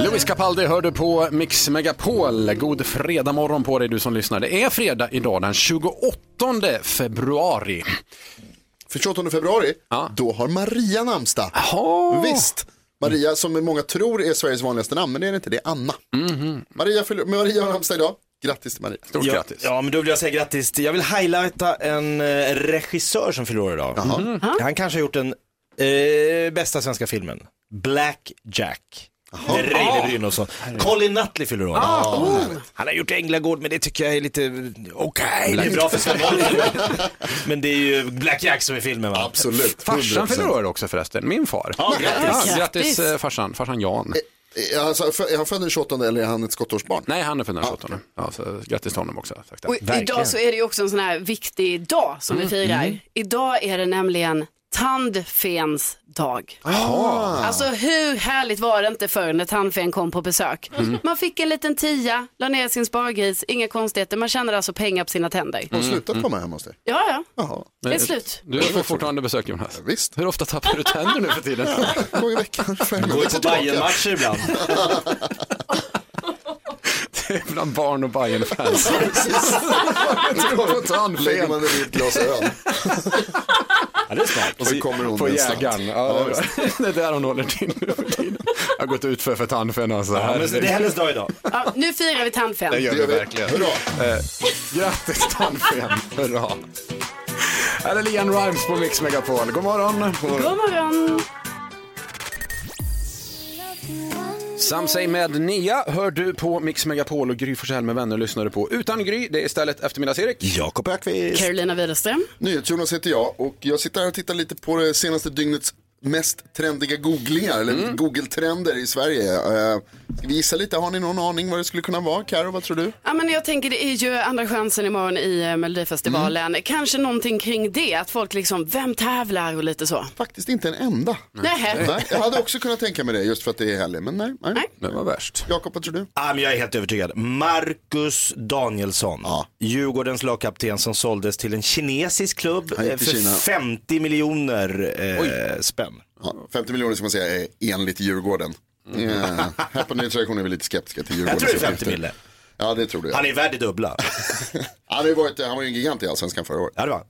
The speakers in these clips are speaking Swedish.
Louis Capaldi hör du på Mix Megapol. God fredag morgon på dig du som lyssnar. Det är fredag idag den 28 februari. För 28 februari, Ja. då har Maria namnsdag. Visst. Maria som många tror är Sveriges vanligaste namn, men det är det inte, det är Anna. Maria, fyller- Maria har namnsdag idag. Grattis till Maria. Stort Ja, grattis. ja, men då vill jag säga grattis. till- Jag vill highlighta en eh, regissör som fyller år idag. Jaha. Han kanske har gjort den eh, bästa svenska filmen. Black Jack. Reine Brynolfsson. Colin Nutley fyller år. Han har gjort Änglagård men det tycker jag är lite okej. Det är bra för Sven. Men det är ju Black Jack som är filmen va? Absolut. Farsan 100%. fyller år också förresten, min far. Ja, grattis. Ja, grattis eh, farsan, farsan Jan. Är han, så- är han född den 28 eller är han ett skottårsbarn? Nej, han är född den 28. Ja, så grattis till honom också. Tack, tack. Och idag så är det ju också en sån här viktig dag som vi firar. Idag är det nämligen tandfens dag. Alltså hur härligt var det inte förr när tandfen kom på besök? Man fick en liten tia, la ner sin spargris, inga konstigheter. Man tjänade alltså pengar på sina tänder. Har hon slutat komma hem hos dig? Ja, ja, Jaha, det är slut. Du får fortfarande besök Jonas. visst. Hur ofta tappar du tänder nu för tiden? En gång i veckan. Går på. Bajen-matcher ibland. Det är bland barn och Bajen-fans. Lägger man i ett glas öl Ja, det är smart. och så kommer hon På jägaren. Ja, det är där hon håller till nu för tiden. Jag har gått ut för för tandfen alltså. Ja, men det är hennes dag idag. Ja, nu firar vi tandfen. Det gör vi verkligen. Hurra. Eh, grattis tandfen, hurra. Här är Lian Rimes på Mix Megapol. God morgon. God morgon. Some say med Nia hör du på Mix Megapol och Gry Forssell med vänner lyssnar du på. Utan Gry, det är istället eftermiddags-Erik. Jakob Ökvist. Carolina Widerström. NyhetsJonas heter jag och jag sitter här och tittar lite på det senaste dygnets mest trendiga googlingar, eller Mm. Google-trender i Sverige. Uh, ska vi gissa lite, har ni någon aning vad det skulle kunna vara? Karo, vad tror du? Ja, men jag tänker det är ju andra chansen imorgon i eh, Melodifestivalen. Kanske någonting kring det, att folk liksom, vem tävlar och lite så. Faktiskt inte en enda. Nej. Nej, jag hade också kunnat tänka mig det just för att det är helg, men nej. nej. Nej. Det var värst. Jakob, vad tror du? Men jag är helt övertygad. Marcus Danielsson, Ja. Djurgårdens lagkapten som såldes till en kinesisk klubb eh, för Kina. 50 miljoner eh, spänn. Ja, 50 miljoner ska man säga är enligt Djurgården. Mm. Yeah. Här på Nyhetsredaktionen är vi lite skeptiska till Jag Djurgårdens tror det är 50 uppgifter. mille. Ja, det tror du. Ja. Han är värd det dubbla. Han, har varit, han var ju en gigant i Allsvenskan förra året. Ja, det var.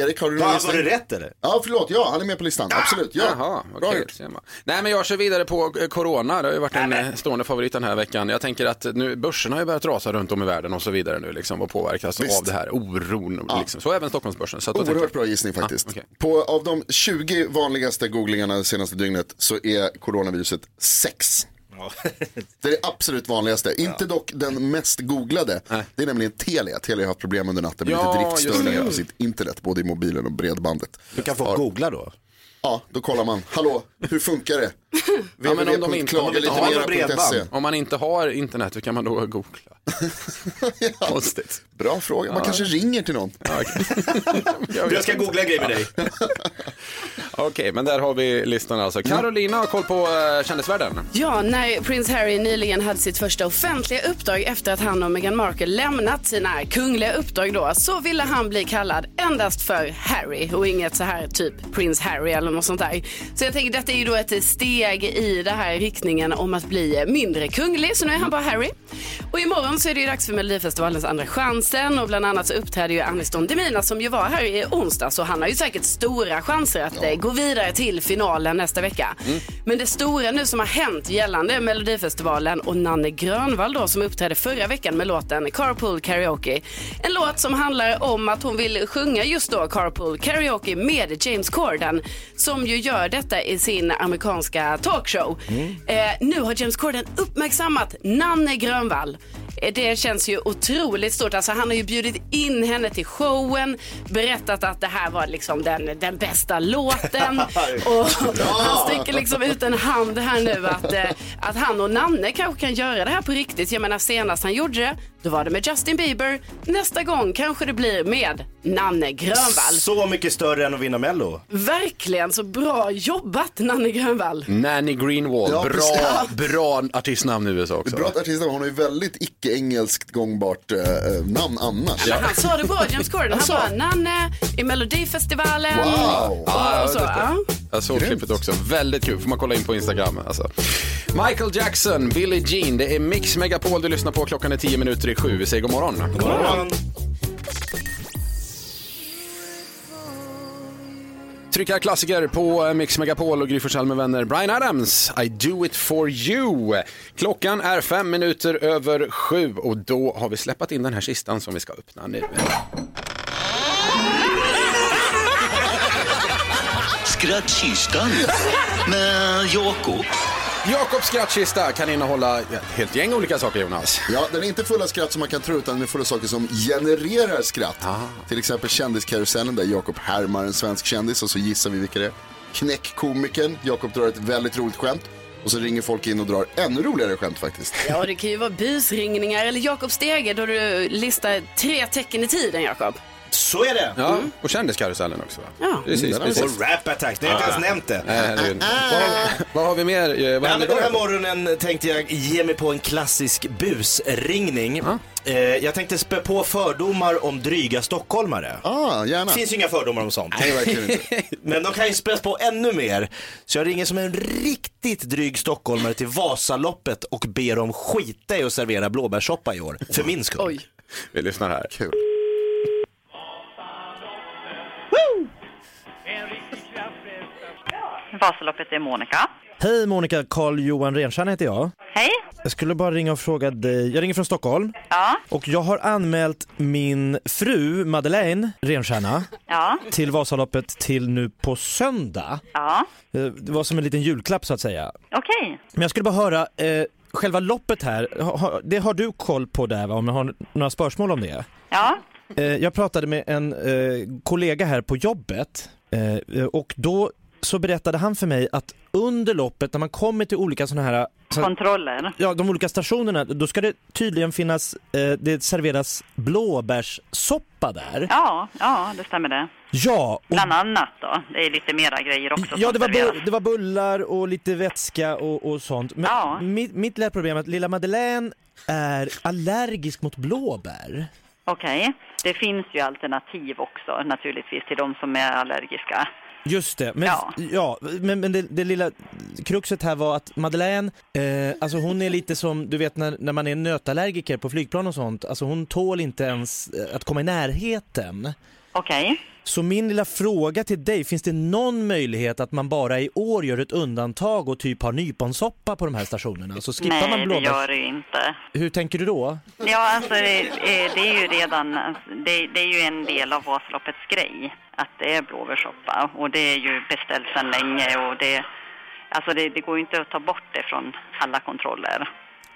Erik, har du Va, var det rätt eller? Ja, förlåt. Ja, han är med på listan. Absolut. Ja. Jaha, Bra man. Nej, men jag kör vidare på eh, Corona. Det har ju varit en eh, stående favorit den här veckan. Jag tänker att nu, börsen har ju börjat rasa runt om i världen och så vidare nu liksom och påverkas Visst. av det här oron. Liksom. Så även Stockholmsbörsen. Så Oerhört tänker bra gissning faktiskt. Ja, okej. På, av de 20 vanligaste googlingarna det senaste dygnet så är coronaviruset 6. Det är det absolut vanligaste. Inte dock den mest googlade. Det är nämligen Telia. Telia har haft problem under natten med Ja, lite driftstörningar på sitt internet, både i mobilen och bredbandet. Du kan få googla då. Ja, då kollar man. Hallå, hur funkar det? Ja, men om de inte- om de inte har www.klagalite.se. Om man inte har internet, hur kan man då googla? Konstigt. Bra fråga, man kanske ringer till någon. Ja, okej. Jag ska googla en grej med dig. Okej, men där har vi listan alltså. Carolina har koll på uh, kändisvärlden. Ja, när prins Harry nyligen hade sitt första offentliga uppdrag efter att han och Meghan Markle lämnat sina kungliga uppdrag då, så ville han bli kallad endast för Harry och inget så här typ prins Harry eller något sånt där. Så jag tänker detta är ju då ett steg i den här riktningen om att bli mindre kunglig, så nu är han bara Harry. Och imorgon så är det ju dags för Melodifestivalens andra chans chansen och bland annat så uppträder ju Aniston Demina som ju var här i onsdag så han har ju säkert stora chanser att eh, gå vidare till finalen nästa vecka. Men det stora nu som har hänt gällande Melodifestivalen och Nanne Grönvall då som uppträdde förra veckan med låten Carpool Karaoke. En låt som handlar om att hon vill sjunga just då Carpool Karaoke med James Corden som ju gör detta i sin amerikanska talkshow. Eh, nu har James Corden uppmärksammat Nanne Grönvall. Eh, Det känns ju otroligt stort. Alltså, han har ju bjudit in henne till showen, berättat att det här var liksom den, den bästa låten. och han sticker liksom ut en hand här nu att, eh, att han och Nanne kanske kan göra det här på riktigt. Jag menar senast han gjorde det, då var det med Justin Bieber. Nästa gång kanske det blir med Nanne Grönvall. Så mycket större än att vinna Mello. Verkligen så bra jobbat Nanne Grönvall. Nanny Greenwald, Ja, bra, precis. bra artistnamn i USA också. Bra artist, hon har ju väldigt icke-engelskt gångbart eh, namn annars. Han sa det bra, James Corden. Han bara Nanne i Melodifestivalen. Wow. Och, och så, ja. Jag såg klippet också. Väldigt kul. Får man kolla in på Instagram. Alltså. Michael Jackson, Billie Jean. Det är Mix Megapol du lyssnar på. Klockan är tio minuter i sju. Vi säger god morgon. God morgon. Trycka klassiker på eh, Mix Megapol och Gry med vänner. Brian Adams, I do it for you. Klockan är fem minuter över sju och då har vi släppt in den här kistan som vi ska öppna nu. Skrattkistan med Jakob. Jakobs skrattkista kan innehålla ett helt gäng olika saker Jonas. Ja, den är inte full av skratt som man kan tro, utan den är full av saker som genererar skratt. Ah. Till exempel kändiskarusellen där Jakob härmar en svensk kändis och så gissar vi vilka det är. Knäckkomikern, Jakob drar ett väldigt roligt skämt. Och så ringer folk in och drar ännu roligare skämt faktiskt. ja, det kan ju vara busringningar eller Jakob Stege då du listar tre tecken i tiden, Jakob. Så är det. Ja, och kändiskarusellen också. Va? Ja. Precis, vi precis. Och rap attack, det har jag inte ens nämnt det. Nej, herregud. Vad, vad har vi mer? Eh, Vad Ja, men den här då? morgonen tänkte jag ge mig på en klassisk busringning. Eh, jag tänkte spä på fördomar om dryga stockholmare. Ah, gärna. Det finns ju inga fördomar om sånt. Nej, verkligen inte. Men de kan ju späs på ännu mer. Så jag ringer som en riktigt dryg stockholmare till Vasaloppet och ber dem skita i att servera blåbärssoppa i år. För min skull. Oj. Vi lyssnar här. Kul. Vasaloppet är Monica. Hej Monica, Carl-Johan Renstjärna heter jag. Hej. Jag skulle bara ringa och fråga dig, jag ringer från Stockholm Ja, och jag har anmält min fru Madeleine Renstjärna ja, till Vasaloppet till nu på söndag. ja. Eh, Det var som en liten julklapp så att säga. Okej. Men jag skulle bara höra, eh, själva loppet här, det har du koll på där va? Om jag har några spörsmål om det? Ja, jag pratade med en eh, kollega här på jobbet eh, och då så berättade han för mig att under loppet när man kommer till olika sådana här kontroller. Ja, de olika stationerna, då ska det tydligen finnas, eh, det serveras blåbärssoppa där. Ja, ja, det stämmer det. Ja, och, Bland annat då. Det är lite mera grejer också ja det, var bu- det var bullar och lite vätska och, och sånt. Men Ja. mitt, mitt lilla problem är att lilla Madeleine är allergisk mot blåbär. Okej. Det finns ju alternativ också naturligtvis till de som är allergiska. Just det, men, ja. Ja. men, men det, det lilla kruxet här var att Madeleine, eh, alltså hon är lite som, du vet när, när man är nötallergiker på flygplan och sånt, alltså hon tål inte ens eh, att komma i närheten. Okej. Så min lilla fråga till dig, finns det någon möjlighet att man bara i år gör ett undantag och typ har nyponsoppa på de här stationerna? Så skippar Nej, man det blåbärs... gör det ju inte. Hur tänker du då? Ja, alltså det, eh, det är ju redan, alltså, det, det är ju en del av Vasaloppets grej att det är blåbärssoppa och det är ju beställt sedan länge och det, alltså det, det går ju inte att ta bort det från alla kontroller.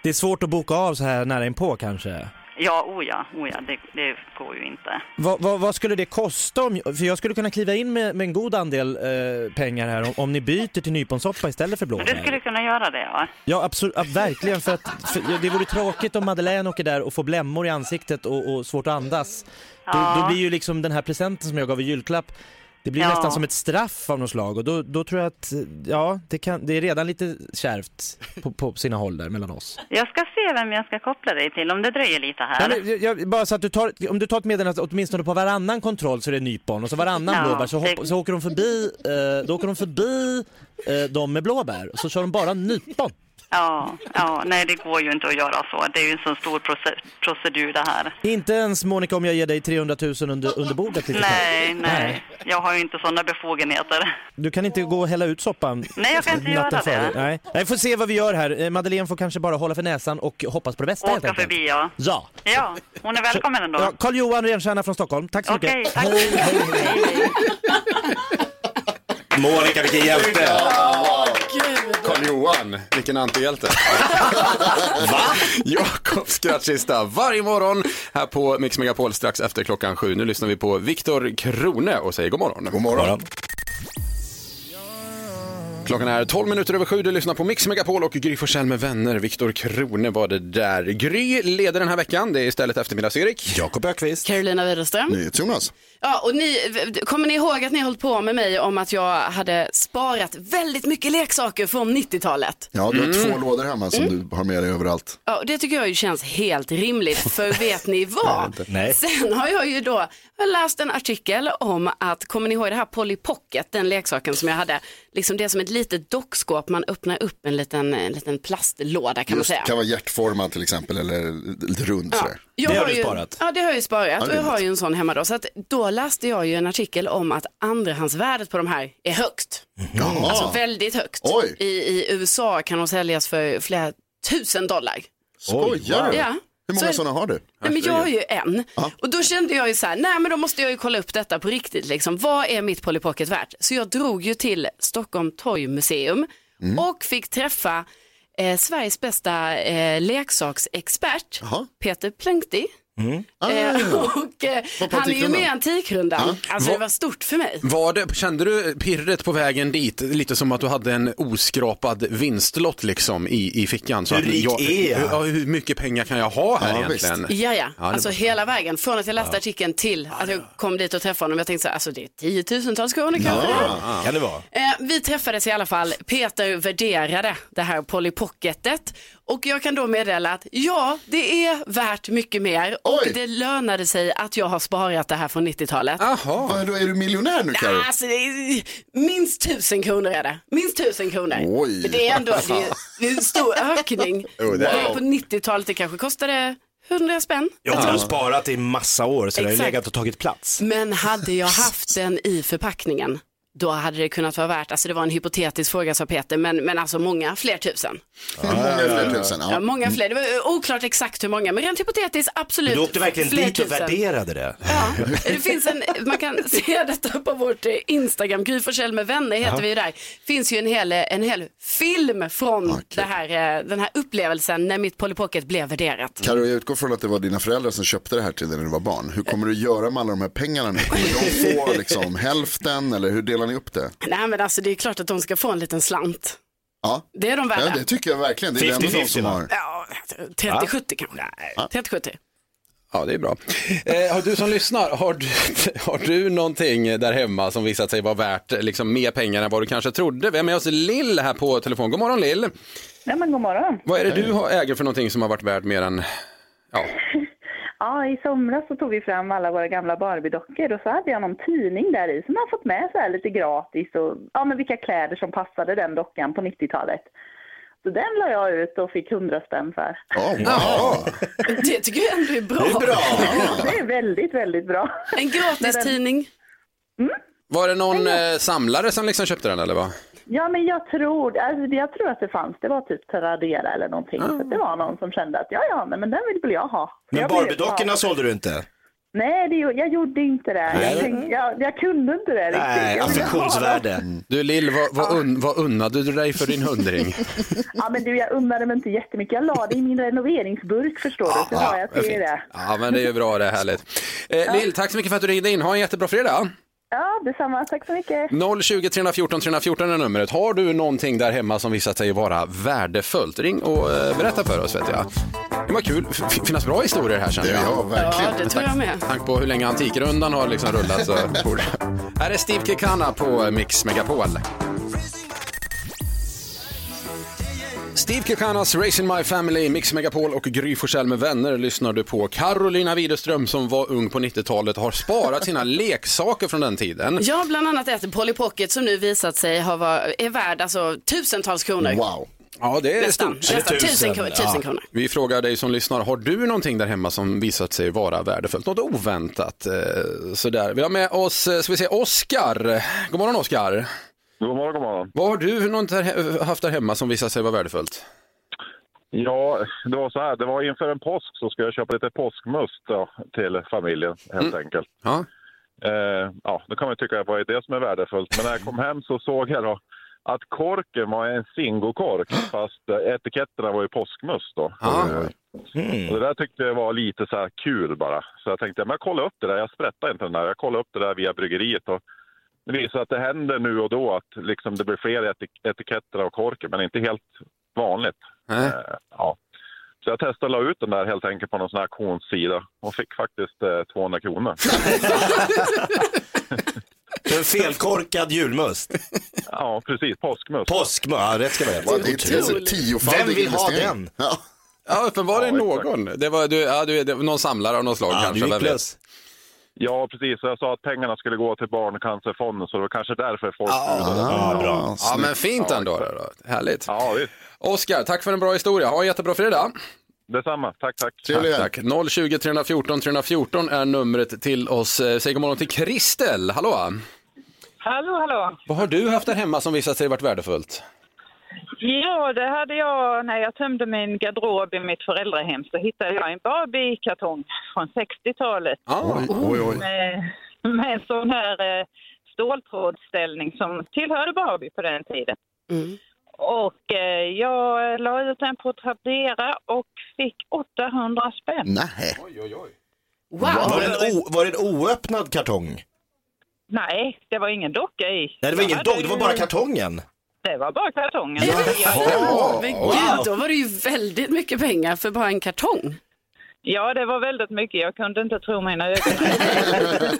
Det är svårt att boka av så här nära inpå kanske? Ja, oh ja, oh ja det, det går ju inte. Vad, vad, vad skulle det kosta? Om, för jag skulle kunna kliva in med, med en god andel eh, pengar här om, om ni byter till nyponsoppa istället för blåbär. du skulle kunna göra det, ja. Ja, absolut, ja, verkligen. För att, för det vore tråkigt om Madeleine åker där och får blämmor i ansiktet och, och svårt att andas. Då, Ja. då blir ju liksom den här presenten som jag gav i julklapp, det blir Ja. nästan som ett straff av något slag och då, då tror jag att, ja, det, kan, det är redan lite kärvt på, på sina håll där mellan oss. Jag ska se vem jag ska koppla dig till om det dröjer lite här. Nej, men, jag, bara så att du tar, om du tar ett meddelande åtminstone på varannan kontroll så är det nypon och så varannan Ja, blåbär så, hopp, så åker de förbi, eh, då åker de förbi eh, de med blåbär och så kör de bara nypon. Ja, ja, nej det går ju inte att göra så. Det är ju en så stor proce- procedur det här. Inte ens Monica om jag ger dig 300 000 under, under bordet Nej, snabbt. nej, jag har ju inte sådana befogenheter. Du kan inte gå och hälla ut soppan Nej, jag kan inte göra det. Nej. Nej, får se vad vi gör här. Eh, Madeleine får kanske bara hålla för näsan och hoppas på det bästa Åka förbi ja. Ja. Ja, hon är välkommen ändå. Ja, Carl-Johan Renstierna från Stockholm, tack så Okej, mycket. tack. Hej, hej, hej. Monica, vilken hjälte! Karl-Johan, vilken antihjälte. Va? Jakob Skrattkista varje morgon här på Mix Megapol strax efter klockan sju. Nu lyssnar vi på Viktor Krone och säger god morgon. God morgon. Klockan är 12 minuter över sju. Du lyssnar på Mix Megapol och Gry Forssell med vänner. Viktor Krone var det där. Gry leder den här veckan. Det är istället eftermiddags-Erik. Jakob Ökvist. Carolina Widerström. Jonas. Ja, och ni, kommer ni ihåg att ni har hållit på med mig om att jag hade sparat väldigt mycket leksaker från 90-talet? Ja, du har Mm. två lådor hemma som du har med dig överallt. Ja, och det tycker jag ju känns helt rimligt, för vet ni vad? Nej. Sen har jag ju då läst en artikel om att, kommer ni ihåg det här Polly Pocket, den leksaken som jag hade, liksom det som ett litet dockskåp, man öppnar upp en liten, en liten plastlåda kan man Just, säga. kan vara hjärtformad till exempel eller lite rund sådär. Jag ju, Ja, det har jag ju sparat Ja, och det jag har ju en sån hemma då. Så att då läste jag ju en artikel om att andrahandsvärdet på de här är högt. Jaha. Alltså väldigt högt. Oj. I, I USA kan de säljas för flera tusen dollar. Skojar du? Ja. Hur många sådana har du? Nej, men jag har ju en. Och då kände jag ju så här, nej men då måste jag ju kolla upp detta på riktigt. Liksom. Vad är mitt Polly Pocket värt? Så jag drog ju till Stockholm Toy Museum Mm. och fick träffa eh, Sveriges bästa eh, leksaksexpert, Peter Plönkti. Eh, och eh, han är ju med i Antikrundan. Alltså det Va- var stort för mig. Var det, kände du pirret på vägen dit, lite som att du hade en oskrapad vinstlott liksom i, i fickan? Så Hur att rik jag, är jag? hur, ja, hur mycket pengar kan jag ha här Ja, egentligen? Ja, ja. alltså var- hela vägen. Från att jag läste artikeln till att jag kom dit och träffade honom. Jag tänkte så här, alltså det är tiotusentals kronor kanske. Kan det vara? Eh, vi träffades i alla fall. Peter värderade det här Polly Pocketet och jag kan då meddela att ja, det är värt mycket mer och det lönade sig att jag har sparat det här från 90-talet. Vad, då är du miljonär nu Karo? Alltså, det är, minst tusen kronor är det. Minst tusen kronor. Oj. Det är ändå det är, det är en stor ökning. Jo, det är- Och På 90-talet det kanske kostade 100 spänn. Jag har sparat i massa år så det har ju Exakt. legat och tagit plats. Men hade jag haft den i förpackningen, då hade det kunnat vara värt, alltså det var en hypotetisk fråga sa Peter, men, men alltså många fler tusen. Många fler tusen. Ja, Ja. många fler, det var oklart exakt hur många, men rent hypotetiskt absolut Men du åkte verkligen fler dit och tusen. värderade det. Det finns en, man kan se detta på vårt eh, Instagram, Gry Forssell med vänner heter Jaha. vi ju där. finns ju en hel, en hel film från det här, eh, den här upplevelsen när mitt Polly Pocket blev värderat. Karo, jag utgår från att det var dina föräldrar som köpte det här till dig när du var barn. Hur kommer du göra med alla de här pengarna nu? Kommer de få liksom hälften eller hur delar ni upp det? Nej men alltså det är klart att de ska få en liten slant. Ja, Det är de värda. ja det tycker jag verkligen. Det är ändå de som har. Ja, 30-70 kanske. 30-70. Ja, det är bra. Eh, har du som lyssnar, har du, har du någonting där hemma som visat sig vara värt liksom, mer pengar än vad du kanske trodde? Vi har med oss Lill här på telefon. God morgon Lill. Ja, men god morgon. Vad är det du har, äger för någonting som har varit värt mer än, ja, Ja, i somras så tog vi fram alla våra gamla Barbie-dockor och så hade jag någon tidning där i som man fått med så här lite gratis och ja, men vilka kläder som passade den dockan på 90-talet. Så den la jag ut och fick 100 spänn för. Det tycker jag ändå är bra. Det är bra. Det är väldigt, väldigt bra. En gratis tidning. var det någon eh, samlare som liksom köpte den eller vad? Ja, men jag tror, alltså, jag tror att det fanns, det var typ Tradera eller någonting. Så att det var någon som kände att ja, ja, nej, men den vill väl jag ha. Men Barbie-dockorna sålde du inte? Nej, det, jag gjorde inte det. Nej. Jag, tänkte, jag, jag kunde inte det riktigt. Nej, affektionsvärde. Du Lill, vad, vad, un, vad unnade du dig för din hundring? Ja, men du, jag unnade mig inte jättemycket. Jag la det i min renoveringsburk förstår du. Så har jag till det. Ja, men det är ju bra, det är härligt. Eh, Lill, tack så mycket för att du ringde in. Ha en jättebra fredag. Ja, detsamma. Tack så mycket. 020 314 314 är numret. Har du någonting där hemma som visat sig vara värdefullt? Ring och eh, berätta för oss vet jag. Det var kul. F- finnas bra historier här känner jag. Ja, verkligen. Ja, det tror jag med. Tank på hur länge Antikrundan har liksom rullat så borde... Här är Steve Kekana på Mix Megapol. Steve Kekanas Racing My Family, Mix Megapol och Gry Forssell med vänner lyssnar du på. Carolina Widerström som var ung på 90-talet har sparat sina leksaker från den tiden. Ja, bland annat ett Polly Pocket som nu visat sig ha var, är värd alltså tusentals kronor. Wow. Ja, det är Nästan, stort. nästan. Tusen, kronor, tusen kronor. Vi frågar dig som lyssnar, har du någonting där hemma som visat sig vara värdefullt? Något oväntat? Eh, sådär. Vi har med oss, eh, ska vi se, Oskar. God morgon Oskar. God morgon, god morgon. Vad har du något där, haft där hemma som visat sig vara värdefullt? Ja, det var så här. Det var inför en påsk så ska jag köpa lite påskmust då, till familjen helt enkelt. Ja. Eh, ja, då kan man tycka vad är det som är värdefullt. Men när jag kom hem så såg jag då att korken var en Zingo-kork fast eh, etiketterna var ju påskmust då. Och det där tyckte jag var lite så här kul bara. Så jag tänkte, men jag kollar upp det där. Jag sprättar inte den där. Jag kollar upp det där via bryggeriet och det visar att det händer nu och då att liksom det blir fler etik- etiketter av korken, men inte helt vanligt. Eh, ja. Så jag testade och la ut den där helt enkelt på någon sån här auktionssida och fick faktiskt eh, 200 kronor. En felkorkad julmust. Ja, precis. Påskmust. Påskmust, ja rätt ska vara rätt. Vem vill ha den? Ja. Ja, uppenbarligen någon. Det var, du, ja, du, det var någon samlare av något slag Ja, kanske. Ja, precis. Så jag sa att pengarna skulle gå till Barncancerfonden, så det var kanske därför folk Ja, bra. Ja, men fint ändå. Då. Härligt. Ja, visst. Oskar, tack för en bra historia. Ha en jättebra fredag. Detsamma. Tack, tack. Trevlig helg. Tack. 020 314 314 är numret till oss. Eh, Säg god morgon till Kristel. Hallå! Hallå, hallå. Vad har du haft där hemma som visat sig varit värdefullt? Ja, det hade jag när jag tömde min garderob i mitt föräldrahem så hittade jag en Barbie-kartong från 60-talet. Ah, Oj, oj. Med, med en sån här eh, ståltrådsställning som tillhörde Barbie på den tiden. Mm. Och eh, jag la ut den på Tradera och fick 800 spänn. Nej. Wow! Var det, en o, var det en oöppnad kartong? Nej, det var ingen docka i. Nej, det var ingen dog, det var bara kartongen. Det var bara kartongen. Ja, men Wow. gud, då var det ju väldigt mycket pengar för bara en kartong. Ja, det var väldigt mycket. Jag kunde inte tro mina ögon.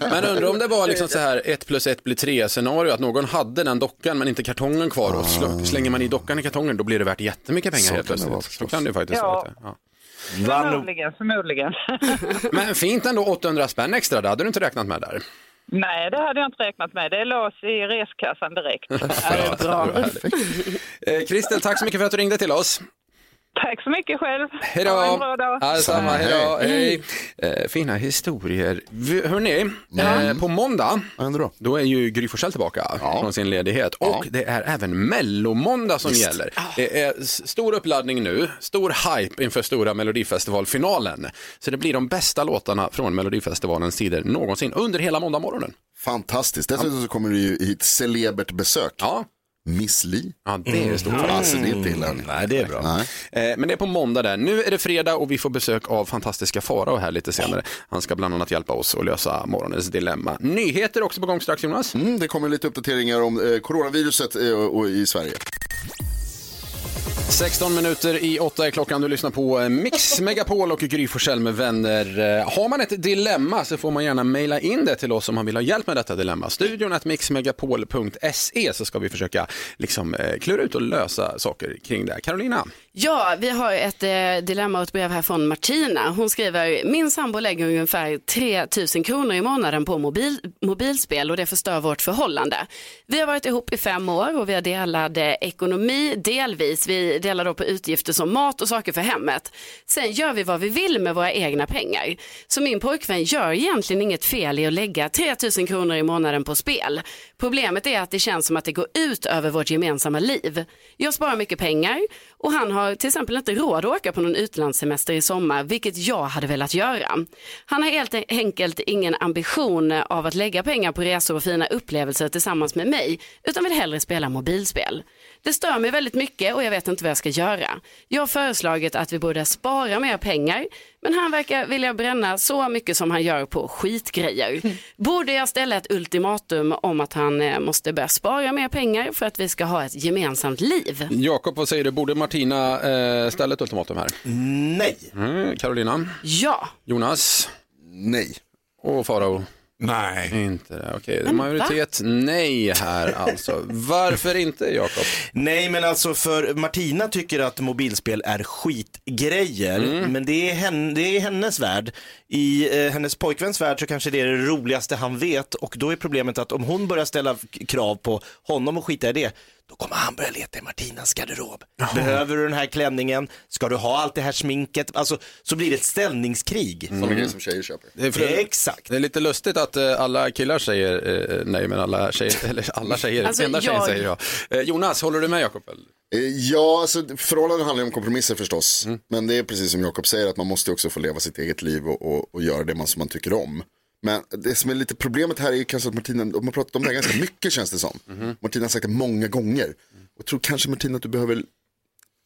Men undrar om det var liksom så här ett plus ett blir tre scenario, att någon hade den dockan men inte kartongen kvar och slå, slänger man i dockan i kartongen då blir det värt jättemycket pengar Så helt plötsligt. vara Så kan det ju faktiskt Ja. vara. Ja. Förmodligen, förmodligen. Men fint ändå 800 spänn extra, det hade du inte räknat med där. Nej, det hade jag inte räknat med. Det lades i reskassan direkt. Ja, det är bra. Eh, Kristel, tack så mycket för att du ringde till oss. Tack så mycket själv. Hej då! Ha en bra dag. Ja, detsamma, hej då! Hej! Eh, fina historier. Hörni, eh, på måndag, Vad händer då? då är ju Gry Forssell tillbaka från sin ledighet. Och det är även mellomåndag som gäller. Det är s- stor uppladdning nu, stor hype inför stora Melodifestivalfinalen. Så det blir de bästa låtarna från Melodifestivalens tider någonsin under hela måndagmorgonen. Fantastiskt. Dessutom så kommer det ju hit celebert besök. Ja, Miss Li. ja det är stort. Alltså det är inte illa. Nej, det är bra. Eh, Men det är på måndag där. Nu är det fredag och vi får besök av fantastiska Farao här lite senare. Han ska bland annat hjälpa oss att lösa morgonens dilemma. Nyheter också på gång strax Jonas. Mm, det kommer lite uppdateringar om eh, coronaviruset eh, och, och i Sverige. 16 minuter i 8 är klockan. Du lyssnar på eh, Mix Megapol och Gry Forssell med vänner. Eh, Har man ett dilemma så får man gärna mejla in det till oss om man vill ha hjälp med detta dilemma. Studion att mixmegapol.se så ska vi försöka liksom eh, klura ut och lösa saker kring det. Carolina? Ja, vi har ett eh, dilemma och ett brev här från Martina. Hon skriver, min sambo lägger ungefär 3 000 kronor i månaden på mobil, mobilspel och det förstör vårt förhållande. Vi har varit ihop i fem år och vi har delad eh, ekonomi delvis. Vi delar då på utgifter som mat och saker för hemmet. Sen gör vi vad vi vill med våra egna pengar. Så min pojkvän gör egentligen inget fel i att lägga 3 000 kronor i månaden på spel. Problemet är att det känns som att det går ut över vårt gemensamma liv. Jag sparar mycket pengar och han har till exempel inte råd att åka på någon utlandssemester i sommar, vilket jag hade velat göra. Han har helt enkelt ingen ambition av att lägga pengar på resor och fina upplevelser tillsammans med mig, utan vill hellre spela mobilspel. Det stör mig väldigt mycket och jag vet inte vad jag ska göra. Jag har föreslagit att vi borde spara mer pengar, men han verkar vilja bränna så mycket som han gör på skitgrejer. Borde jag ställa ett ultimatum om att han eh, måste börja spara mer pengar för att vi ska ha ett gemensamt liv? Jakob, vad säger du? Borde Martina eh, ställa ett ultimatum här? Nej. Mm, Carolina? Ja. Jonas? Nej. Och Farao? Nej. Inte det, okej. Men Majoritet nej här alltså. Varför inte Jakob? Nej men alltså för Martina tycker att mobilspel är skitgrejer, Mm. men det är, hen, det är hennes värld. I eh, hennes pojkväns värld så kanske det är det roligaste han vet och då är problemet att om hon börjar ställa k- krav på honom och skita i det, då kommer han börja leta i Martinas garderob. Behöver du den här klänningen? Ska du ha allt det här sminket? Alltså, så blir det ett ställningskrig. Sådana grejer som tjejer köper. Det är, för, Exakt. det är lite lustigt att eh, alla killar säger eh, nej, men alla tjejer, eller alla tjejer, Alltså, enda tjejen jag- säger ja. Eh, Jonas, håller du med Jakob? eller? Eh, Ja, alltså, förhållanden handlar ju om kompromisser förstås. Men det är precis som Jakob säger att man måste också få leva sitt eget liv och, och, och göra det man, som man tycker om. Men det som är lite problemet här är ju kanske att Martina, de har pratat om det här ganska mycket känns det som. Martina har sagt det många gånger. Och jag tror kanske Martina att du behöver,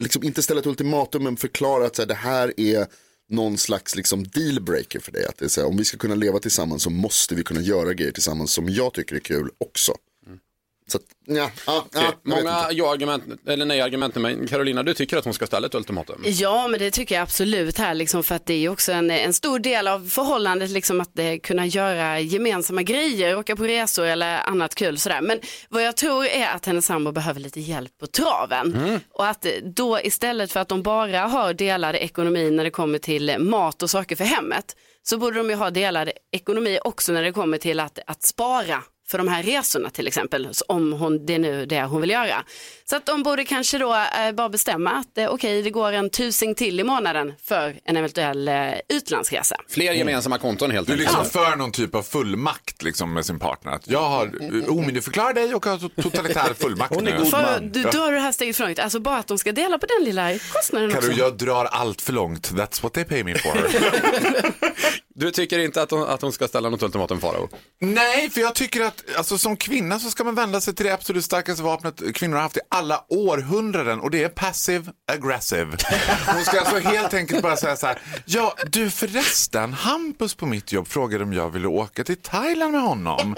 liksom inte ställa ett ultimatum men förklara att så här, det här är någon slags liksom dealbreaker för dig. Att det är så här, om vi ska kunna leva tillsammans så måste vi kunna göra grejer tillsammans som jag tycker är kul också. Så att, ja, ja, ja, Många ja-argument, eller nej-argument, men Carolina, du tycker att hon ska ställa ett ultimatum? Ja, men det tycker jag absolut här, liksom, för att det är ju också en, en stor del av förhållandet, liksom, att eh, kunna göra gemensamma grejer, åka på resor eller annat kul sådär. Men vad jag tror är att hennes sambo behöver lite hjälp på traven. Och att eh, då istället för att de bara har delad ekonomi när det kommer till mat och saker för hemmet, så borde de ju ha delad ekonomi också när det kommer till att, att spara för de här resorna till exempel, om hon, det är nu det hon vill göra. Så att de borde kanske då eh, bara bestämma att eh, okej, det går en tusing till i månaden för en eventuell eh, utlandsresa. Fler gemensamma konton helt Du är enkelt. liksom för någon typ av fullmakt liksom, med sin partner. Att jag har omyndigförklarat dig och har to- totalitär fullmakt Hon är nu. god För, man. du drar det här steget för långt, alltså bara att de ska dela på den lilla kostnaden Karo, också. jag drar allt för långt. That's what they pay me for. Du tycker inte att hon, att hon ska ställa något ultimatum, Farao? Nej, för jag tycker att alltså, som kvinna så ska man vända sig till det absolut starkaste vapnet kvinnor har haft i alla århundraden och det är passive aggressive. Hon ska alltså helt enkelt bara säga så här, ja du förresten, Hampus på mitt jobb frågade om jag ville åka till Thailand med honom.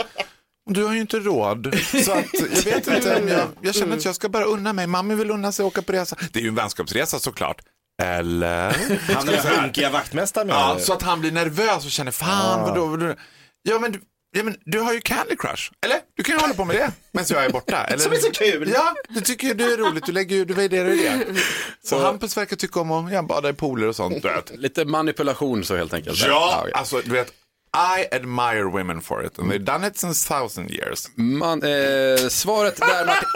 Du har ju inte råd, så att jag vet inte om jag, jag känner att jag ska bara unna mig. Mamma vill unna sig att åka på resa. Det är ju en vänskapsresa såklart. Eller? Han är hunkiga vaktmästare med Ja, så att han blir nervös och känner, fan vadå, vadå? Ja men, du- ja men du har ju Candy Crush, eller? Du kan ju hålla på med det medan jag är borta. Eller? Som är så kul. Ja, du tycker ju det är roligt, du lägger ju, du värderar ju det. Så Hampus verkar tycka om att ja, bada i pooler och sånt. Lite manipulation så helt enkelt. Ja, alltså du vet, I admire women for it and they've done it since thousand years. Man, eh, svaret där Martin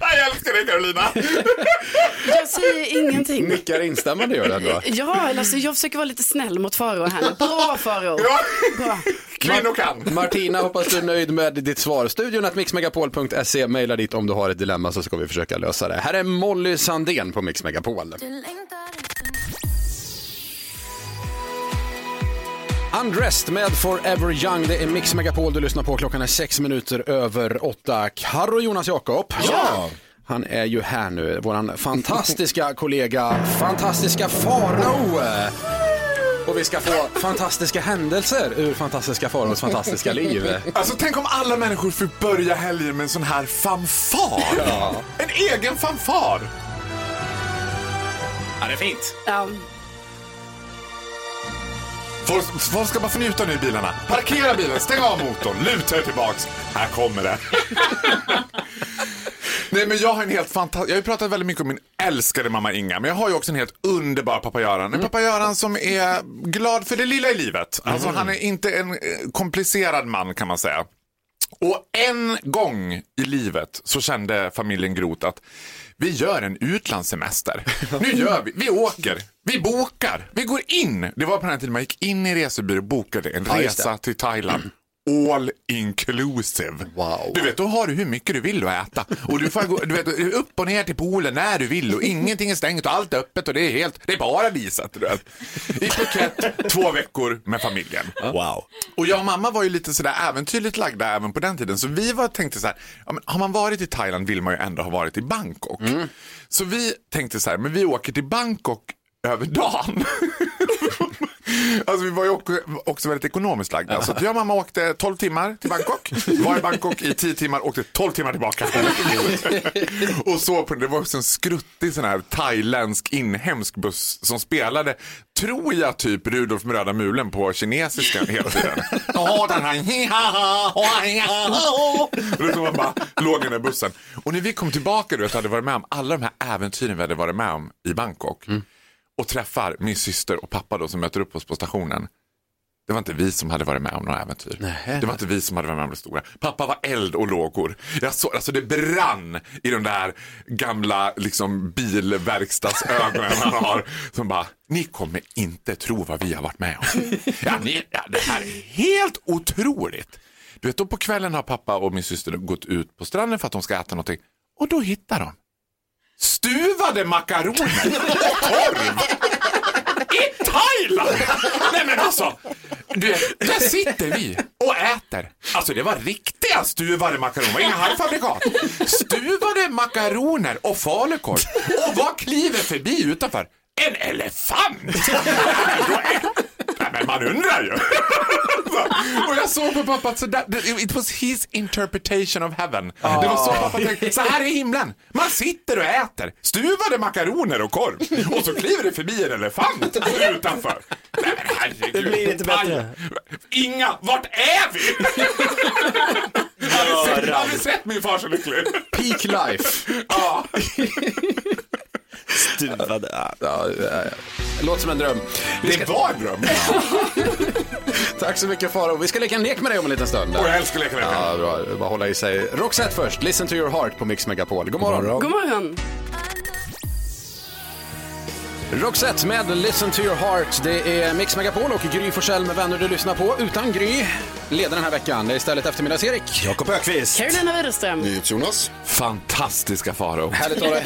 jag älskar dig Carolina! Jag säger ingenting. nickar instämmande gör det ändå. Ja, alltså, jag försöker vara lite snäll mot Faro här nu. Bra Faro. Ja, Bra. kvinnor kan. Martina, hoppas du är nöjd med ditt svar. Studion att mixmegapol.se, mejla dit om du har ett dilemma så ska vi försöka lösa det. Här är Molly Sandén på Mix Megapol. Undressed med Forever Young, det är Mix Megapol du lyssnar på. Klockan är sex minuter över åtta. Karo Jonas Jakob. Ja. Han är ju här nu, våran fantastiska kollega, fantastiska Farao. Och vi ska få fantastiska händelser ur fantastiska Faraos fantastiska liv. Alltså tänk om alla människor fick börja helgen med en sån här fanfar. En egen fanfar. Ja, det är fint. Ja. Folk, folk ska bara få njuta nu i bilarna. Parkera bilen, stäng av motorn, luta er tillbaks. Här kommer det. Nej men jag har en helt fantastisk, jag har ju pratat väldigt mycket om min älskade mamma Inga, men jag har ju också en helt underbar pappa Göran. En pappa Göran som är glad för det lilla i livet. Alltså han är inte en eh, komplicerad man kan man säga. Och en gång i livet så kände familjen Groth att vi gör en utlandssemester. Nu gör vi, vi åker, vi bokar, vi går in. Det var på den här tiden man gick in i resebyrå och bokade en Ja, resa till Thailand. All inclusive. Wow. Du vet, då har du hur mycket du vill att äta. Och du får gå du vet, upp och ner till poolen när du vill och ingenting är stängt och allt är öppet och det är helt, det är paradiset. Du vet. I Phuket, två veckor med familjen. Wow. Och jag och mamma var ju lite sådär äventyrligt lagda även på den tiden. Så vi var, tänkte så här, ja, men har man varit i Thailand vill man ju ändå ha varit i Bangkok. Så vi tänkte så här, men vi åker till Bangkok över dagen. Alltså vi var ju också, väldigt ekonomiskt lagda. Så jag och mamma åkte 12 timmar till Bangkok, var i Bangkok i 10 timmar, åkte 12 timmar tillbaka. och så på det var också en skruttig sån här thailändsk inhemsk buss som spelade, tror jag, typ Rudolf med röda mulen på kinesiska hela tiden. Och man bara låg i den där bussen. Och när vi kom tillbaka du vet, hade varit med om alla de här äventyren vi hade varit med om i Bangkok och träffar min syster och pappa då som möter upp oss på stationen. Det var inte vi som hade varit med om några äventyr. Det var inte vi som hade varit med om det stora. Pappa var eld och lågor. Jag såg, alltså det brann i de där gamla liksom, bilverkstadsögonen han har. Som bara, ni kommer inte tro vad vi har varit med om. Ja, ni, ja, det här är helt otroligt. Du vet, då på kvällen har pappa och min syster gått ut på stranden för att de ska äta någonting. Och då hittar de stuvade makaroner och korv i Thailand! Nej men alltså, du där sitter vi och äter. Alltså det var riktiga stuvade makaroner, inga halvfabrikat. Stuvade makaroner och falukorv. Och vad kliver förbi utanför? En elefant! Men man undrar ju. Och jag såg på pappa att så där, it was his interpretation of heaven. Det var så pappa tänkte, så här är himlen. Man sitter och äter stuvade makaroner och korv och så kliver det förbi en elefant utanför. Nej, men herregud. Det blir inte bättre. Inga, vart är vi? Har du sett, har du sett min far så lycklig? Peak life. Ja. Stuvade. Ja, ja, ja. Låter som en dröm. Vi Det var en dröm. Tack så mycket Faro. Vi ska leka en lek med dig om en liten stund. Och jag älskar leka med dig. Ja, bra. Bara hålla i sig. Roxette först. Listen to your heart på Mix Megapol. God morgon. God morgon. Roxette med Listen to your heart. Det är Mix Megapol och Gry Forssell med vänner du lyssnar på. Utan Gry leder den här veckan. Det är istället eftermiddags-Erik. Jakob Ökvist. Carolina Widerström. Jonas. Fantastiska Farao. Härligt att ha dig.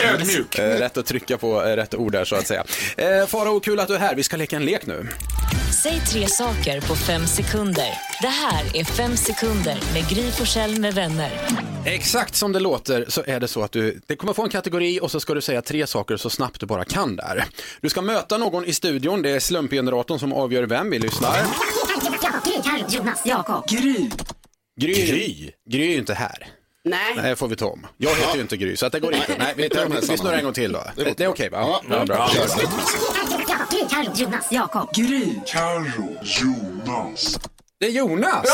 Ödmjuk. Eh, Rätt att trycka på eh, rätt ord där så att säga. Eh, Farao, kul att du är här. Vi ska leka en lek nu. Säg tre saker på fem sekunder. Det här är Fem sekunder med Gry Forssell med vänner. Exakt som det låter så är det så att du det kommer få en kategori och så ska du säga tre saker så snabbt du bara kan där. Du ska möta någon i studion, det är slumpgeneratorn som avgör vem vi lyssnar. Jonas, Jakob. Gry. Gry, Gry? Gry är ju inte här. Nej. Nej, får vi ta om. Jag heter ju inte Gry, så att det går inte. Nej, vi, tar, vi snurrar en gång till då. Det, det är okej va? Ja, ja, bra. Jonas, Jakob. Det är Jonas!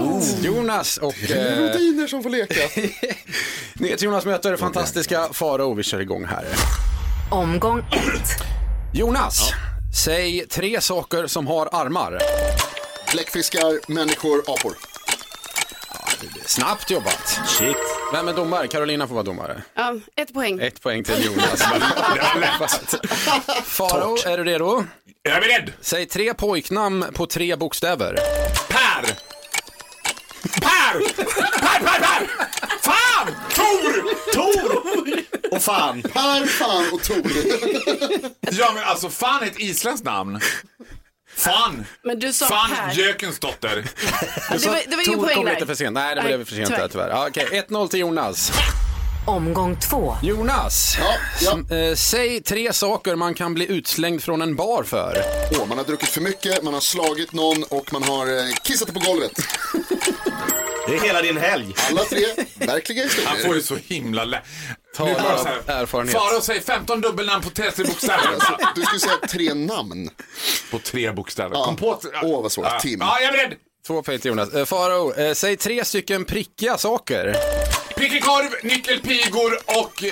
Oh, Jonas och... Eh, Rutiner som får leka. Jonas möter fantastiska Farao. Vi kör igång här. Omgång ett. Jonas, säg tre saker som har armar. Bläckfiskar, människor, apor. Snabbt jobbat. Shit. Vem är domare? Carolina får vara domare. Ja, ett poäng. Ett poäng till Jonas. Farao, är du redo? Jag är beredd. Säg tre pojknamn på tre bokstäver. Per! Per! Per, per, per! Fan! Tor! Tor! Och fan. Per, fan och Tor. Ja men alltså fan är ett isländskt namn. Fan! Men du sa Fan Per. Jökens dotter. Det var, det var ingen Tor poäng kom där. lite för sent. Nej, det blev för sent tyvärr. där tyvärr. Ja, Okej, 1-0 till Jonas. Omgång två. Jonas, Ja, ja. s- eh, säg tre saker man kan bli utslängd från en bar för. Åh, man har druckit för mycket, man har slagit någon och man har eh, kissat på golvet. Det är hela din helg. Alla tre verkliga Han får historier. ju så himla lätt. Tala av erfarenhet. Farao säger 15 dubbelnamn på tre tre bokstäver. Du skulle säga tre namn. på tre bokstäver. Kom på... t- Åh, vad svårt. Ja. Tim. Ja, jag är beredd. Två poäng till Jonas. Eh, Farao, eh, säg tre stycken prickiga saker. Prickig korv, nyckelpigor och eh,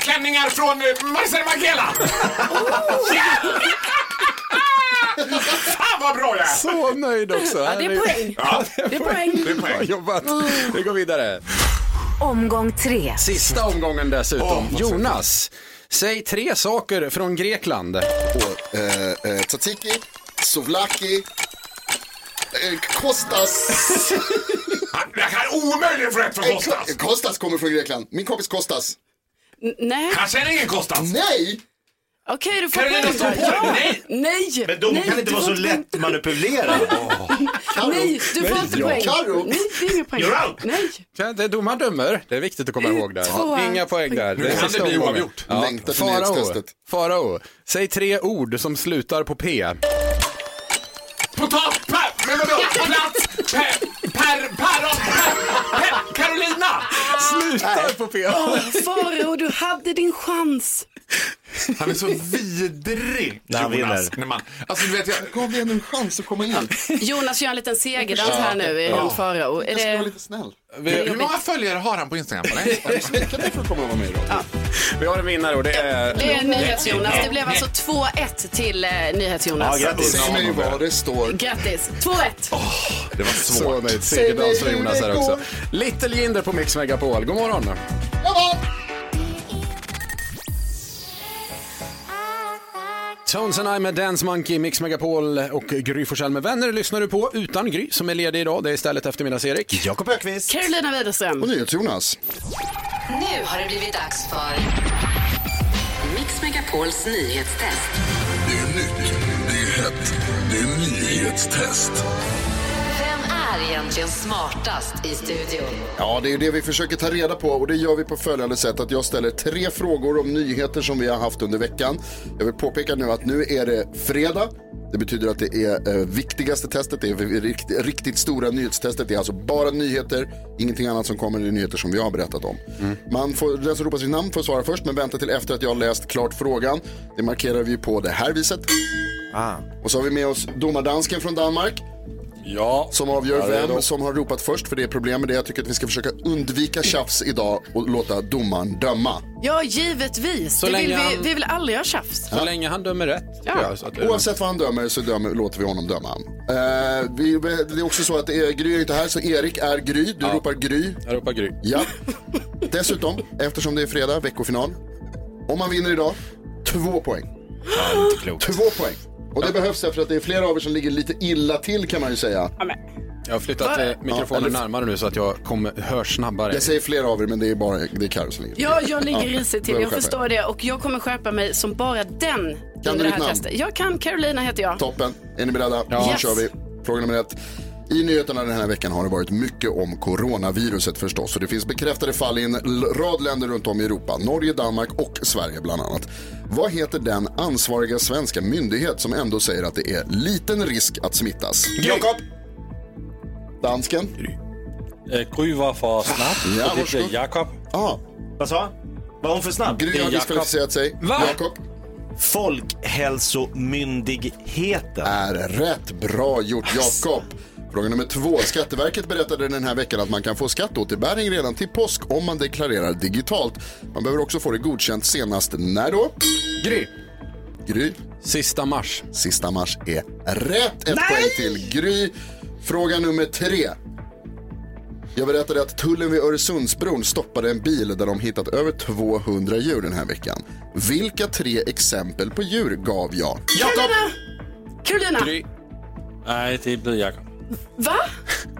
klänningar från eh, Marcel Margiela. Fan vad bra jag är! Så nöjd också. Ja, det är poäng. Ja, Det är poäng. det är Bra poäng. jobbat. Vi går vidare. Omgång tre. Sista omgången dessutom. Vad Jonas, säg tre saker från Grekland. Och, eh, eh, tzatziki, souvlaki, eh, Kostas. Jag kan omöjligen få rätt från Eh, Kostas. Ko- Kostas kommer från Grekland. Min kompis Kostas. N- Nej, Han känner ingen Kostas. Nej! okej du får Carolina poäng. står på Ja. det. Nej. Nej. Men de Nej, kan inte du vara får så lätt manipulerade. Karo. Nej, du får inte poäng. Karo. Nej, det är inga poäng. You're out. Nej. Ja, Det är domaren dömer. Det är viktigt att komma ihåg där. Två. Inga poäng där. Nu kan det bli oavgjort. Längtar till Farao, nyhetstestet. Farao, säg tre ord som slutar på P. Potat... Per... Men vadå? Plats... Per... Slutar på P. Åh, Farao, du hade din chans. Han är så vidrig. När han Jonas, vinner. När man, alltså, du vet, jag gav dig en chans att komma in. Jonas gör en liten segerdans här nu i Ja. Farao. Jag ska vara lite snäll. Vi, hur många följare har han på Instagram? Eller? för att komma och vara med i radio. Vi har en vinnare och det är... Det är NyhetsJonas. Det blev alltså 2-1 till eh, NyhetsJonas. Ja, grattis. Säg mig vad det står. Grattis. 2-1. Det var Så svårt. nöjd. Segerdans för Jonas här också. Little Jinder på Mix Megapol. God morgon. Tones and I med Dance Monkey, Mix Megapol och Gry Forssell med vänner lyssnar du på utan Gry som är ledig idag. Det är istället eftermiddags-Erik. Jakob Ökvist. Carolina Widerström. Och NyhetsJonas. Nu har det blivit dags för Mix Megapols nyhetstest. Det är nytt, det är hett, det är nyhetstest. Är egentligen smartast i studion? Ja, det är det vi försöker ta reda på och det gör vi på följande sätt att jag ställer tre frågor om nyheter som vi har haft under veckan. Jag vill påpeka nu att nu är det fredag. Det betyder att det är eh, viktigaste testet, det är rikt, riktigt stora nyhetstestet. Det är alltså bara nyheter, ingenting annat som kommer, det är nyheter som vi har berättat om. Man får, den som ropar sitt namn får svara först, men vänta till efter att jag har läst klart frågan. Det markerar vi på det här viset. Och så har vi med oss domardansken från Danmark. Ja. Som avgör Ja, det vem som har ropat först. För det är problemet är jag tycker att vi ska försöka undvika tjafs idag och låta domaren döma. Ja, givetvis. Så det vill länge vi, han- vi vill aldrig ha tjafs. Så länge han dömer rätt. Ja. jag, så att det- Oavsett vad han dömer så dömer, låter vi honom döma. Eh, vi, det är också så att det är, Gry är inte här så Erik är Gry. Du ropar Gry. Jag ropar Gry. Ja. Dessutom, eftersom det är fredag, veckofinal. Om man vinner idag, två poäng. Två poäng. Och det behövs därför att det är flera av er som ligger lite illa till kan man ju säga. Jag har flyttat eh, mikrofonen Ja, eller- närmare nu så att jag kommer, hörs snabbare. Jag säger flera av er men det är bara det är Carro som ligger. Ja, jag ligger risigt till. Jag förstår det. Och jag kommer skärpa mig som bara den Kan under du det ditt här namn? testet. Jag kan. Carolina heter jag. Toppen. Är ni beredda? Ja. Yes. kör vi. Fråga nummer ett. I nyheterna den här veckan har det varit mycket om coronaviruset förstås. Och det finns bekräftade fall i en rad länder runt om i Europa. Norge, Danmark och Sverige bland annat. Vad heter den ansvariga svenska myndighet som ändå säger att det är liten risk att smittas? Jakob. Dansken. Eh, Gry var för snabb. Ja, och det blev Jakob. Ah. Vad sa? Var hon för snabb? Gry har diskvalificerat sig. Va? Jakob. Folkhälsomyndigheten. Är rätt. Bra gjort Jakob. Fråga nummer två. Skatteverket berättade den här veckan att man kan få skatteåterbäring redan till påsk om man deklarerar digitalt. Man behöver också få det godkänt senast när då? Gry. Gry. Sista mars. Sista mars är rätt. Ett poäng till Gry. Fråga nummer tre. Jag berättade att tullen vid Öresundsbron stoppade en bil där de hittat över 200 djur den här veckan. Vilka tre exempel på djur gav jag? Jakob! Carolina. Nej, det blir Jakob. Va?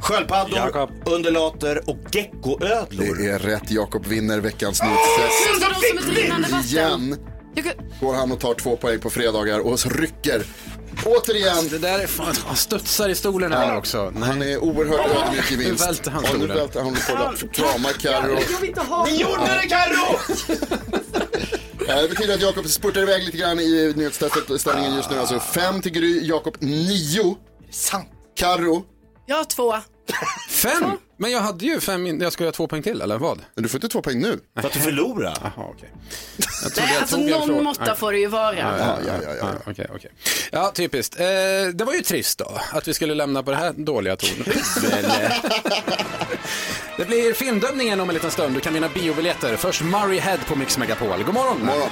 Sköldpaddor, undulater och geckoödlor. Det är rätt. Jakob vinner veckans nyhetstest. Rinnande vatten? Igen går han och tar två poäng på fredagar och rycker. Återigen. Det där är fan, han studsar i stolen här nu också. Han är oerhört ödmjuk i Nu vinst. välter han Ja, nu stolen. välter han på Krama Carro. Jag vill inte ha... Ni gjorde det Carro! Ja, Det betyder att Jakob spurtar iväg lite grann i nyhetstestet. Ställningen just nu alltså fem till Gry, Jakob nio. Sant. Carro. Jag har två. Fem? Men jag hade ju fem, in- jag ska göra två poäng till eller vad? Men du får inte två poäng nu. För att du förlorar. Jaha, okej. Trodde Nej, alltså någon måtta får det ju vara. Ja, ja, ja, ja, ja. Okej, okej. Ja, typiskt. Eh, det var ju trist då, att vi skulle lämna på det här dåliga eh, det blir filmdömningen om en liten stund. Du kan vinna biobiljetter. Först Murray Head på Mix Megapol. God morgon! morgon.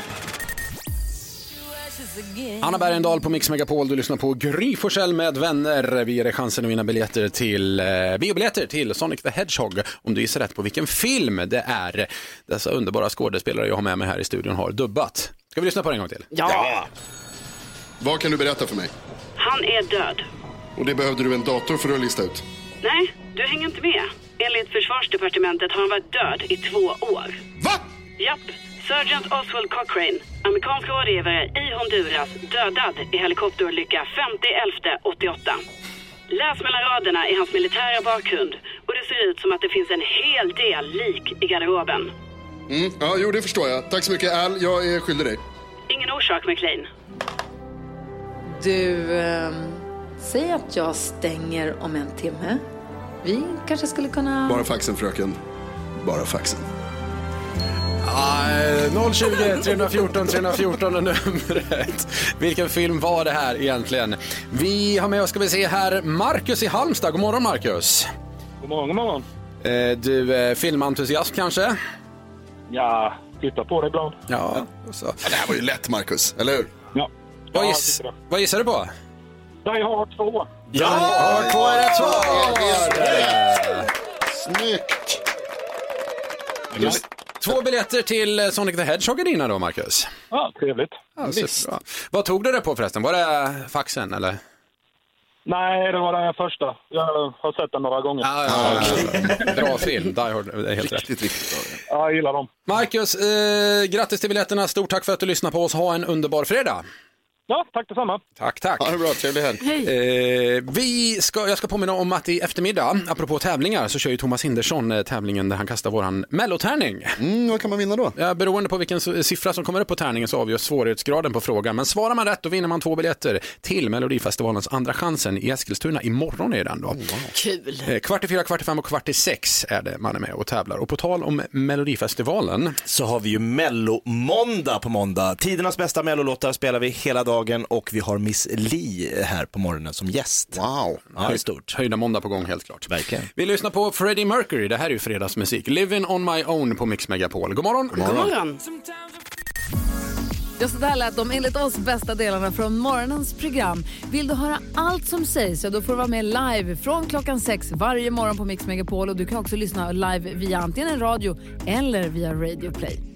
Anna Bergendahl på Mix Megapol. Du lyssnar på Gry Forssell med vänner. Vi ger dig chansen att vinna biljetter till, eh, biobiljetter till Sonic the Hedgehog om du gissar rätt på vilken film det är dessa underbara skådespelare jag har med mig här i studion har dubbat. Ska vi lyssna på det en gång till? Ja. Vad kan du berätta för mig? Han är död. Och det behövde du en dator för att lista ut. Nej, du hänger inte med. Enligt försvarsdepartementet har han varit död i två år. Va? Japp. Sergeant Oswald Cochrane, amerikansk rådgivare i Honduras, dödad i helikopterolycka 5.11.88. Läs mellan raderna i hans militära bakgrund och det ser ut som att det finns en hel del lik i garderoben. Mm, ja, jo, det förstår jag. Tack så mycket, Al. Jag är skyldig dig. Ingen orsak, McLean. Du, ehm, säg att jag stänger om en timme. Vi kanske skulle kunna... Bara faxen, fröken. Bara faxen. Ah, Eh, 020 314 314 är numret. Vilken film var det här egentligen? Vi har med oss, ska vi se här, Marcus i Halmstad. God morgon Marcus. God morgon, god morgon. Eh, Du är filmentusiast kanske? Ja, titta på det ibland. Ja, så. det här var ju lätt Marcus, eller hur? Ja. Vad, Ja, giss, jag tycker vad gissar du på? Die Hard 2. Ja, två är rätt svar! Snyggt! Just. Två biljetter till eh, Sonic the Hedgehog är dina då, Marcus. Ja, trevligt. Ja, superbra. Vad tog du det på förresten? Var det faxen eller? Nej, det var den första. Jag har sett den några gånger. Ja, ja, ja. Bra film, Die Hard, det är helt rätt. Riktigt, riktigt Ja, jag gillar dem. Marcus, eh, grattis till biljetterna. Stort tack för att du lyssnar på oss. Ha en underbar fredag. Ja, tack detsamma. Tack, tack. Ha det bra, trevlig helg. Eh, vi ska, jag ska påminna om att i eftermiddag, apropå tävlingar, så kör ju Thomas Hindersson eh, tävlingen där han kastar våran mellotärning. Mm, vad kan man vinna då? Ja, beroende på vilken s- siffra som kommer upp på tärningen så avgörs svårighetsgraden på frågan. Men svarar man rätt då vinner man två biljetter till Melodifestivalens Andra chansen i Eskilstuna. Imorgon är den då. Kul. Eh, Kvart i fyra, kvart i fem och kvart i sex är det man är med och tävlar. Och på tal om Melodifestivalen. Så har vi ju Mello-måndag på måndag. Tidernas bästa mellolåtar spelar vi hela dagen och vi har Miss Li här på morgonen som gäst. Wow. Ja, det är stort. Höjda måndag på gång helt klart. Verkligen. Vi lyssnar på Freddie Mercury, det här är ju fredagsmusik. Living on my own på Mix Megapol. God morgon! God God morgon. Just det här lät de enligt oss bästa delarna från morgonens program. Vill du höra allt som sägs så då får du vara med live från klockan sex varje morgon på Mix Megapol och du kan också lyssna live via antingen en radio eller via Radio Play.